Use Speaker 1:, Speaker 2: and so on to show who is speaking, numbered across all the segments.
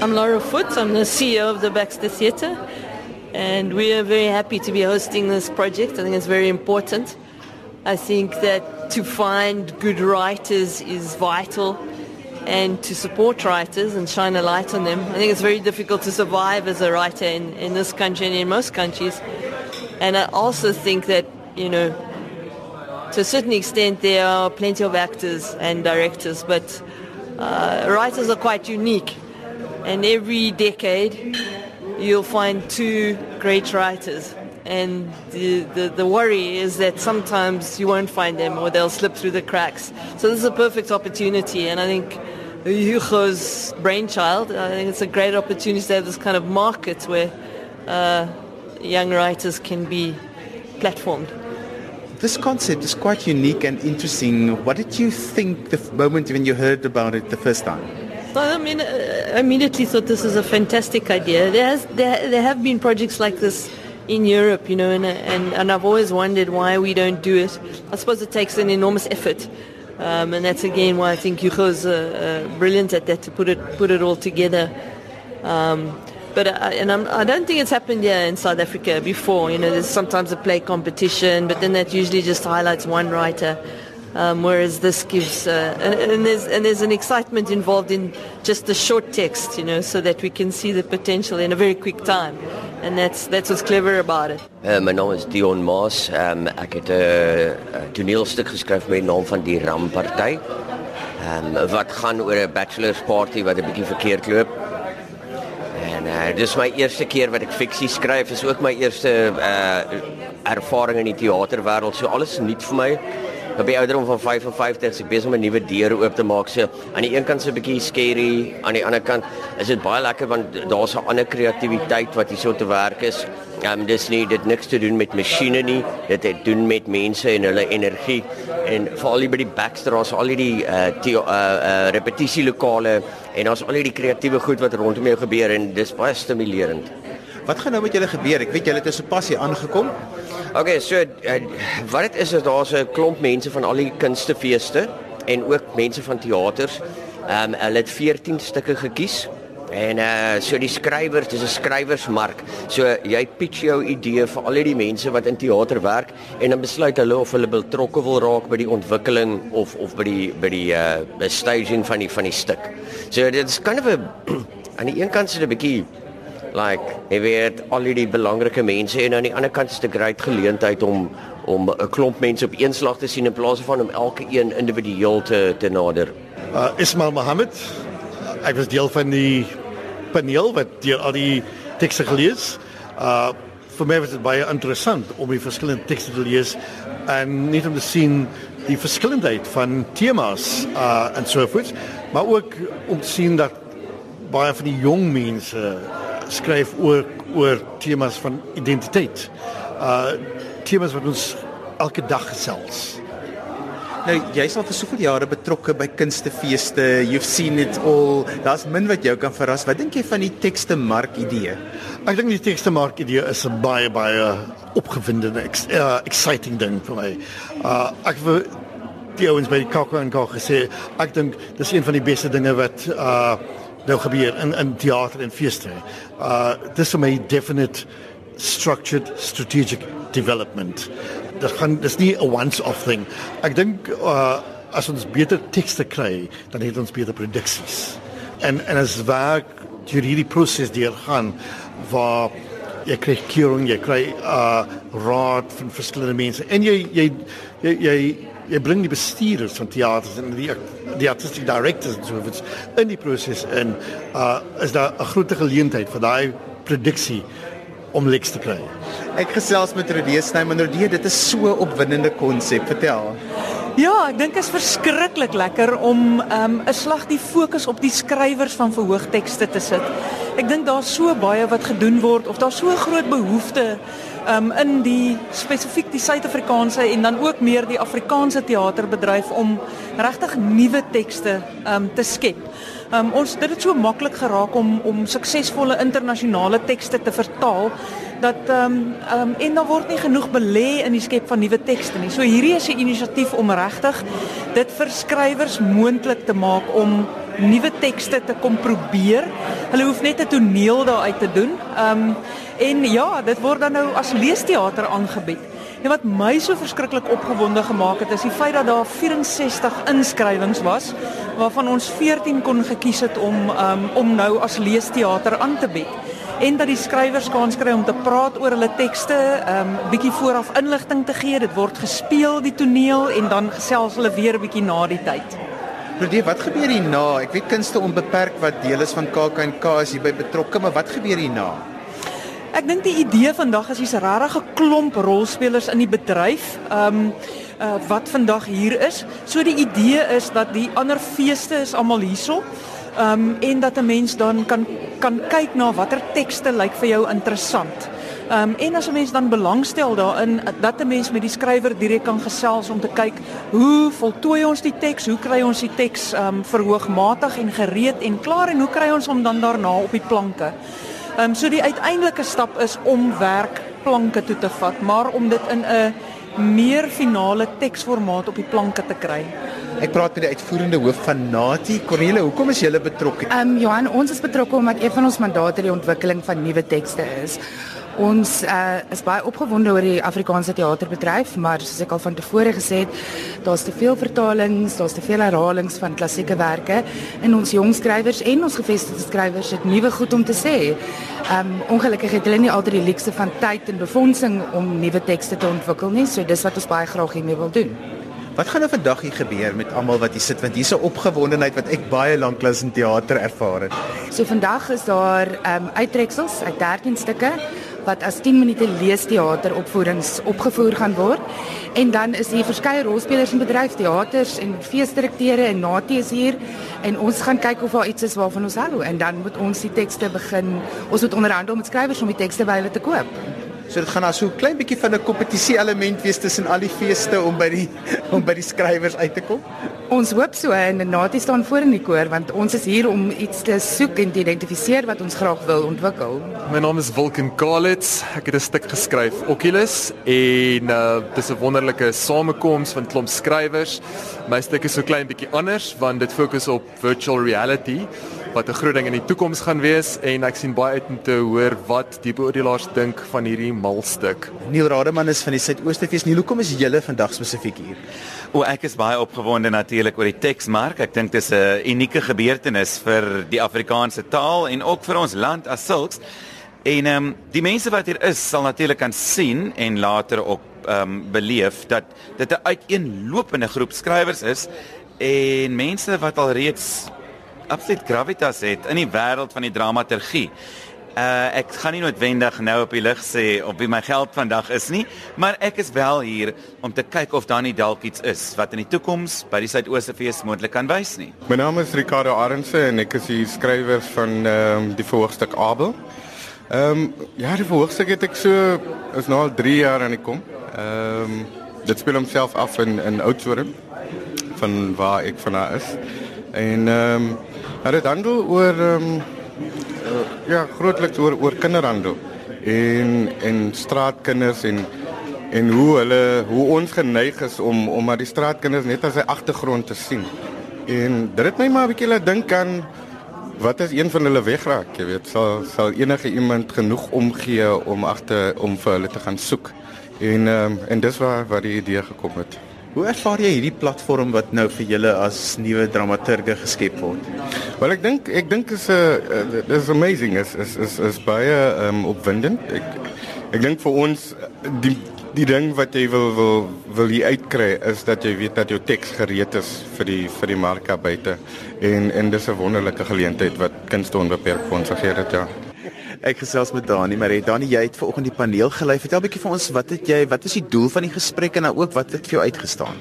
Speaker 1: I'm Laura Foot. I'm the CEO of the Baxter Theatre. And we are very happy to be hosting this project. I think it's very important. I think that to find good writers is vital and to support writers and shine a light on them. I think it's very difficult to survive as a writer in, in this country and in most countries. And I also think that, you know, to a certain extent there are plenty of actors and directors, but uh, writers are quite unique. And every decade you'll find two great writers. And the, the, the worry is that sometimes you won't find them or they'll slip through the cracks. So this is a perfect opportunity. And I think Hugo's brainchild, I think it's a great opportunity to have this kind of market where uh, young writers can be platformed.
Speaker 2: This concept is quite unique and interesting. What did you think the moment when you heard about it the first time?
Speaker 1: Well, I mean, uh, I immediately thought this is a fantastic idea. There, has, there, there have been projects like this in Europe, you know, and, and, and I've always wondered why we don't do it. I suppose it takes an enormous effort. Um, and that's again why I think Hugo's uh, uh, brilliant at that to put it put it all together. Um, but I, and I'm, I don't think it's happened here in South Africa before. You know, there's sometimes a play competition, but then that usually just highlights one writer. Um, whereas this gives, uh, and, and, there's, and there's an excitement involved in just the short text, you know, so that we can see the potential in a very quick time. And that's, that's what's clever about it.
Speaker 3: Uh, my name is Dion Maas. Um, ek het 'n uh, toneelstuk geskryf met die naam van die Ramparty. Um, wat gaan oor 'n bachelor's party wat 'n bietjie verkeerd loop. En uh, dis my eerste keer wat ek fiksie skryf. Dis ook my eerste uh, ervaring in die teaterwêreld. So alles nuut vir my. Op die ouderdom van 55 is ek besig om 'n nuwe deur oop te maak. So aan die een kant so 'n bietjie scary, aan die ander kant is dit baie lekker want daar's 'n ander kreatiwiteit wat hier so te werk is. Ehm um, dis nie dit niks te doen met masjiene nie. Dit het doen met mense en hulle energie en veral by die Baxter ons al die uh die uh, uh repetisielokale en ons al die kreatiewe goed wat rondom jou gebeur en dis baie stimulerend.
Speaker 2: Wat gaan nou met julle gebeur? Ek weet julle het 'n sopasie aangekom.
Speaker 3: Okay, so uh, wat dit is is daar's 'n klomp mense van al die kunstefeeste en ook mense van teaters. Ehm um, hulle het 14 stukke gekies. En uh so die skrywers, dis 'n skrywersmark. So jy pitch jou idee vir al die mense wat in teater werk en dan besluit hulle of hulle betrokke wil raak by die ontwikkeling of of by die by die uh staging van die van die stuk. So dit is kind of 'n aan die een kant is dit 'n bietjie like jy weet al die belangrike mense en aan die ander kant is dit 'n groot geleentheid om om 'n klomp mense op een slag te sien in plaas van om elke een individueel te te nader.
Speaker 4: Uh Ismail Mohammed. Ek was deel van die paneel wat deur al die tekste gelees. Uh vir my was dit baie interessant om die verskillende tekste te lees en net om te sien die verskillendheid van temas uh en so voort, maar ook om te sien dat baie van die jong mense skryf oor oor temas van identiteit. Uh temas wat ons elke dag gesels.
Speaker 2: Nou jy's al vir soveel jare betrokke by kunstefeeste. You've seen it all. Daar's min wat jou kan verras. Wat dink jy van die tekste mark idee?
Speaker 4: Ek dink die tekste mark idee is 'n baie baie opgewinde uh, exciting ding vir my. Uh ek wil die ouens by die Kakko en Kakko gesê ek dink dis een van die beste dinge wat uh nou gebeur in in teater en feeste. Uh dis vir my definite structured strategic development. Dit gaan dis nie 'n once off thing. Ek dink uh as ons beter tekste kry, dan het ons beter produksies. En en as werk deur hierdie proses deur gaan waar jy kry keuring, jy kry uh raad van verskillende mense en jy jy jy, jy jy bring die bestuurders van teaters en die die artistic directors en so iets in die proses in uh is daar 'n groot geleentheid vir daai produksie om leks te kry.
Speaker 2: Ek gesels met Rodee Snyman Rodee, dit is so 'n opwindende konsep, vertel.
Speaker 5: Ja, ek dink is verskriklik lekker om 'n um, slag die fokus op die skrywers van verhoogtekste te sit. Ek dink daar's so baie wat gedoen word of daar's so groot behoefte um, in die spesifiek die Suid-Afrikaanse en dan ook meer die Afrikaanse teaterbedryf om regtig nuwe tekste um, te skep. Um, ons dit het so maklik geraak om om suksesvolle internasionale tekste te vertaal dat ehm um, ehm um, en daar word nie genoeg belê in die skep van nuwe tekste nie. So hierdie is 'n inisiatief om regtig dit vir skrywers moontlik te maak om nuwe tekste te kom probeer. Hulle hoef net 'n toneel daar uit te doen. Ehm um, en ja, dit word dan nou as leesteater aangebied. En wat my so verskriklik opgewonde gemaak het, is die feit dat daar 64 inskrywings was waarvan ons 14 kon gekies het om um, om nou as leesteater aan te bied en dat die skrywers kans kry om te praat oor hulle tekste, 'n um, bietjie vooraf inligting te gee. Dit word gespeel die toneel en dan gesels hulle weer 'n bietjie na die tyd.
Speaker 2: Rodie, wat gebeur hierna? Ek weet kunste onbeperk wat deel is van KAK&K is hierby betrokke, maar wat gebeur hierna?
Speaker 5: Ek dink die idee vandag is hier's 'n klomp rolspelers in die bedryf. Ehm um, uh, wat vandag hier is. So die idee is dat die ander feeste is almal hierso. Ehm um, en dat 'n mens dan kan kan kyk na watter tekste lyk vir jou interessant. Ehm um, en as 'n mens dan belangstel daarin dat 'n mens met die skrywer direk kan gesels om te kyk hoe voltooi ons die teks, hoe kry ons die teks ehm um, verhoogmatig en gereed en klaar en hoe kry ons hom dan daarna op die planke. Ehm um, so die uiteindelike stap is om werk planke toe te vat, maar om dit in 'n meer finale teksformaat op die planke te kry.
Speaker 2: Ek praat met die uitvoerende hoof van Nati, Cornelia. Hoekom is julle betrokke?
Speaker 6: Ehm um, Johan, ons is betrokke omdat een van ons mandate die ontwikkeling van nuwe tekste is. Ons uh, is baie opgewonde oor die Afrikaanse teaterbedryf, maar soos ek al van tevore gesê het, daar's te veel vertalings, daar's te veel herhalings van klassieke werke en ons jong skrywers en ons gevestigde skrywers het nuwe goed om te sê. Um ongelukkig het hulle nie altyd die luukse van tyd en befondsing om nuwe tekste te ontwikkel nie, so dis wat ons baie graag hiermee wil doen.
Speaker 2: Wat gaan nou vandag hier gebeur met almal wat hier sit want hier's 'n opgewondenheid wat ek baie lank klas in teater ervaar het.
Speaker 6: So vandag is daar um uittreksels uit 13 stukke wat as 10 minute leesteater opvoerings opgevoer gaan word. En dan is hier verskeie rolspelers in bedryf, teaters en feesdirekteure en naties hier en ons gaan kyk of daar iets is waarvan ons hou en dan moet ons die tekste begin. Ons moet onderhandel met skrywers om die tekste by hulle te koop.
Speaker 2: So dit gaan nou so 'n klein bietjie van 'n kompetisie element wees tussen al die feeste om by die om by die skrywers uit te kom.
Speaker 6: Ons hoop so en Natie staan voor in die koor want ons is hier om iets te soek en te identifiseer wat ons graag wil ontwikkel.
Speaker 7: My naam is Wilken Kalitz. Ek het 'n stuk geskryf Oculus en uh dis 'n wonderlike samekoms van klomp skrywers. My stuk is so klein bietjie anders want dit fokus op virtual reality wat 'n groot ding in die toekoms gaan wees en ek sien baie uit om te hoor wat die beoordelaars dink van hierdie malstuk.
Speaker 2: Neil Rademan is van die Suidoostefees. Neil, hoekom is julle vandag spesifiek hier?
Speaker 8: O, ek is baie opgewonde natuurlik oor die teksmark. Ek dink dit is 'n unieke gebeurtenis vir die Afrikaanse taal en ook vir ons land as sulks. En ehm um, die mense wat hier is sal natuurlik kan sien en later ook ehm um, beleef dat dit 'n uiteenlopende groep skrywers is en mense wat al reeds absoluut gravitas het in die wêreld van die dramaturgie. Uh ek gaan nie noodwendig nou op die lig sê op wie my geld vandag is nie, maar ek is wel hier om te kyk of daar nie dalk iets is wat in die toekoms by die Suidooste Fees moontlik kan wys nie.
Speaker 9: My naam is Ricardo Arendse en ek is die skrywer van ehm um, die verhoogstuk Abel. Ehm um, ja, die verhoogstuk het ek so is nou al 3 jaar aan die kom. Ehm um, dit speel homself af in in Oudtshoorn van waar ek vandaan is. En ehm um, dit handel oor ehm um, uh, ja, grootliks oor oor kinderhandel en en straatkinders en en hoe hulle hoe ons geneig is om om maar die straatkinders net as 'n agtergrond te sien. En dit het my maar 'n bietjie laat dink aan wat as een van hulle wegraak, jy weet, sal sal enige iemand genoeg omgee om agter om vir hulle te gaan soek. En ehm um, en dis waar waar die idee gekom het.
Speaker 2: Hoe ervaar jy hierdie platform wat nou vir julle as nuwe dramaturge geskep word?
Speaker 9: Wel ek dink ek dink is 'n uh, eh, is amazing is is is is baie um, opwindend. Ek ek dink vir ons die die ding wat jy wil wil wil hier uitkry is dat jy weet dat jou teks gereed is vir die vir die mark buite en en dis 'n wonderlike geleentheid wat kunste onbeperk vir ons gegee het ja.
Speaker 2: Ek gesels met Dani, maar Dani, jy het vanoggend die paneel gelei. Vertel 'n bietjie vir ons, wat het jy, wat is die doel van die gesprek en dan ook wat het vir jou uitgestaan?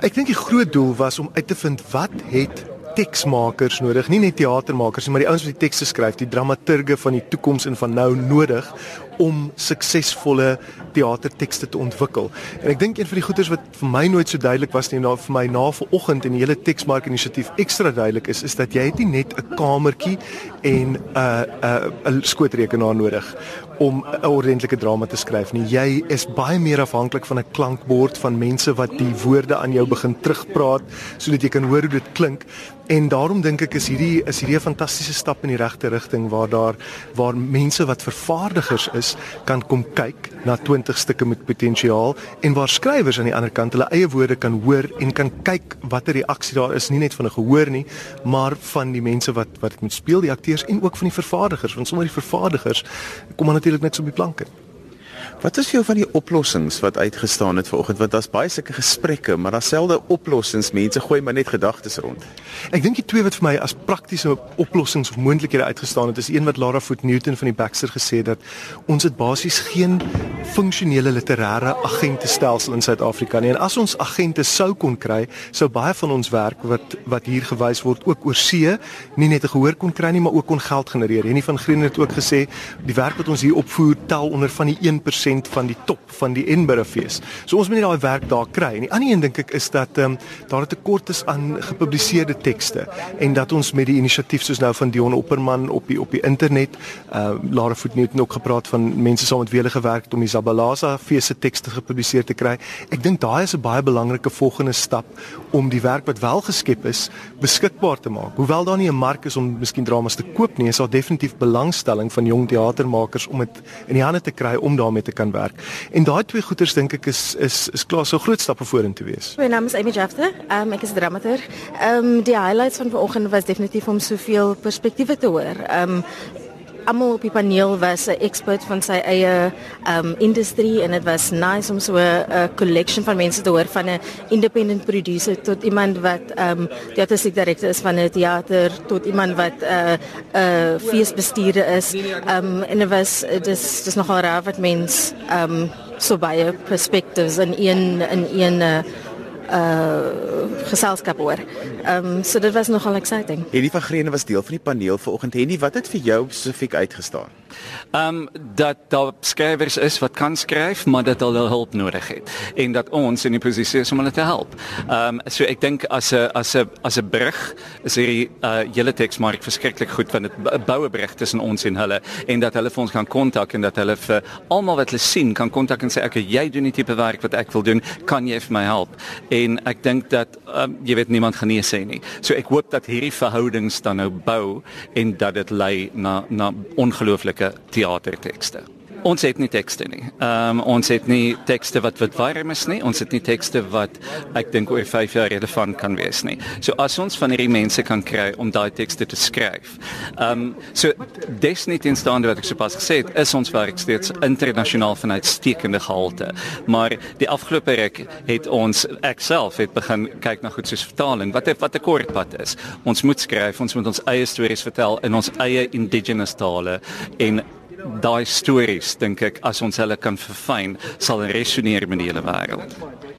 Speaker 10: Ek dink die groot doel was om uit te vind wat het teksmakers nodig, nie net teatermakers nie, maar die ouens wat die tekste skryf, die dramaturge van die toekoms en van nou nodig om suksesvolle teatertekste te ontwikkel. En ek dink een van die goeders wat vir my nooit so duidelik was nie, nou vir my na vanoggend en die hele teksmark inisiatief ekstra duidelik is, is dat jy het nie net 'n kamertjie en 'n uh, uh, 'n skootrekenaar nodig om 'n ordentlike drama te skryf nie. Jy is baie meer afhanklik van 'n klankbord van mense wat die woorde aan jou begin terugpraat sodat jy kan hoor hoe dit klink. En daarom dink ek is hierdie is hierdie 'n fantastiese stap in die regte rigting waar daar waar mense wat vervaardigers is kan kom kyk na 20 stukke met potensiaal en waar skrywers aan die ander kant hulle eie woorde kan hoor en kan kyk watter reaksie daar is nie net van 'n gehoor nie, maar van die mense wat wat dit moet speel, die akteurs en ook van die vervaardigers, want sonder die vervaardigers kom maar natuurlik niks op die planke.
Speaker 2: Wat is jou van die oplossings wat uitgestaan het vanoggend? Want daar's baie sulke gesprekke, maar daar's selde oplossings. Mense gooi maar net gedagtes rond.
Speaker 10: Ek dink die twee wat vir my as praktiese oplossings of moontlikhede uitgestaan het, is een wat Lara Foot Newton van die Baxter gesê het dat ons het basies geen funksionele literêre agentestelsel in Suid-Afrika nie. En as ons agente sou kon kry, sou baie van ons werk wat wat hier gewys word ook oor see nie net 'n gehoor kon kry nie, maar ook kon geld genereer. Henny van Green het ook gesê die werk wat ons hier opvoer tel onder van die 1% van die top van die Edinburgh fees. So ons moet net daai werk daar kry. En die ander een dink ek is dat ehm um, daar 'n tekort is aan gepubliseerde tekste en dat ons met die inisiatief soos nou van Dion Opperman op die op die internet, uh Lara Footnote het ook gepraat van mense saam met wie hulle gewerk het om die Zabalaza fees se tekste gepubliseer te kry. Ek dink daai is 'n baie belangrike volgende stap om die werk wat wel geskep is beskikbaar te maak. Hoewel daar nie 'n mark is om miskien dramas te koop nie, is daar definitief belangstelling van jong teatermakers om dit in die hande te kry om daarmee te kan werk. En daai twee goeters dink ek is is is klaar so groot stappe vorentoe wees.
Speaker 11: My naam is Amy Jafter. Um, ek is dramaturg. Ehm um, die highlights van vanoggend was definitief om soveel perspektiewe te hoor. Ehm um, almal op die paneel was 'n expert van sy eie um industrie en dit was nice om so 'n collection van mense te hoor van 'n independent producer tot iemand wat um die artistiek direkteur is van 'n teater tot iemand wat 'n uh, 'n uh, feesbestuurder is. Um en dit was dis dis nogal raar wat mens um so baie perspectives in een in een uh, uh geselskap hoor. Ehm um, so dit was nogal exciting.
Speaker 2: Henny van Greene was deel van die paneel vanoggend. Henny, wat het vir jou spesifiek uitgestaan?
Speaker 12: Ehm um, dat daar skrywers is wat kan skryf, maar dat hulle hulp nodig het en dat ons in die posisie is om hulle te help. Ehm um, so ek dink as 'n as 'n as 'n brug is hierdie uh hele teksmark verskriklik goed want dit bou 'n brug tussen ons en hulle en dat hulle vir ons kan kontak en dat hulle vir almal wat hulle sien kan kontak en sê ek jy doen die tipe werk wat ek wil doen, kan jy vir my help? En ek dink dat um, jy weet niemand gaan nee sê nie. So ek hoop dat hierdie verhoudings dan nou bou en dat dit lei na na ongelooflike teatertekste. Ons het nie tekste nie. Ehm um, ons het nie tekste wat wat warm is nie. Ons het nie tekste wat ek dink oor 5 jaar relevant kan wees nie. So as ons van hierdie mense kan kry om daai tekste te skryf. Ehm um, so definitief staande wat ek sopas gesê het, is ons werk steeds internasionaal van uitstekende gehalte. Maar die afgelope ruk het ons ek self het begin kyk na goed soos vertaling. Wat het, wat 'n kort pad is. Ons moet skryf, ons moet ons eie stories vertel in ons eie indigenous tale en daai stories dink ek as ons hulle kan verfyn sal resoneer met die hele wêreld.